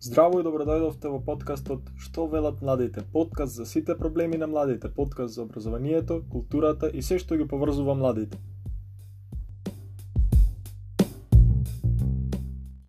Здраво и добро дојдовте во подкастот Што велат младите, подкаст за сите проблеми на младите, подкаст за образованието, културата и се што ги поврзува младите.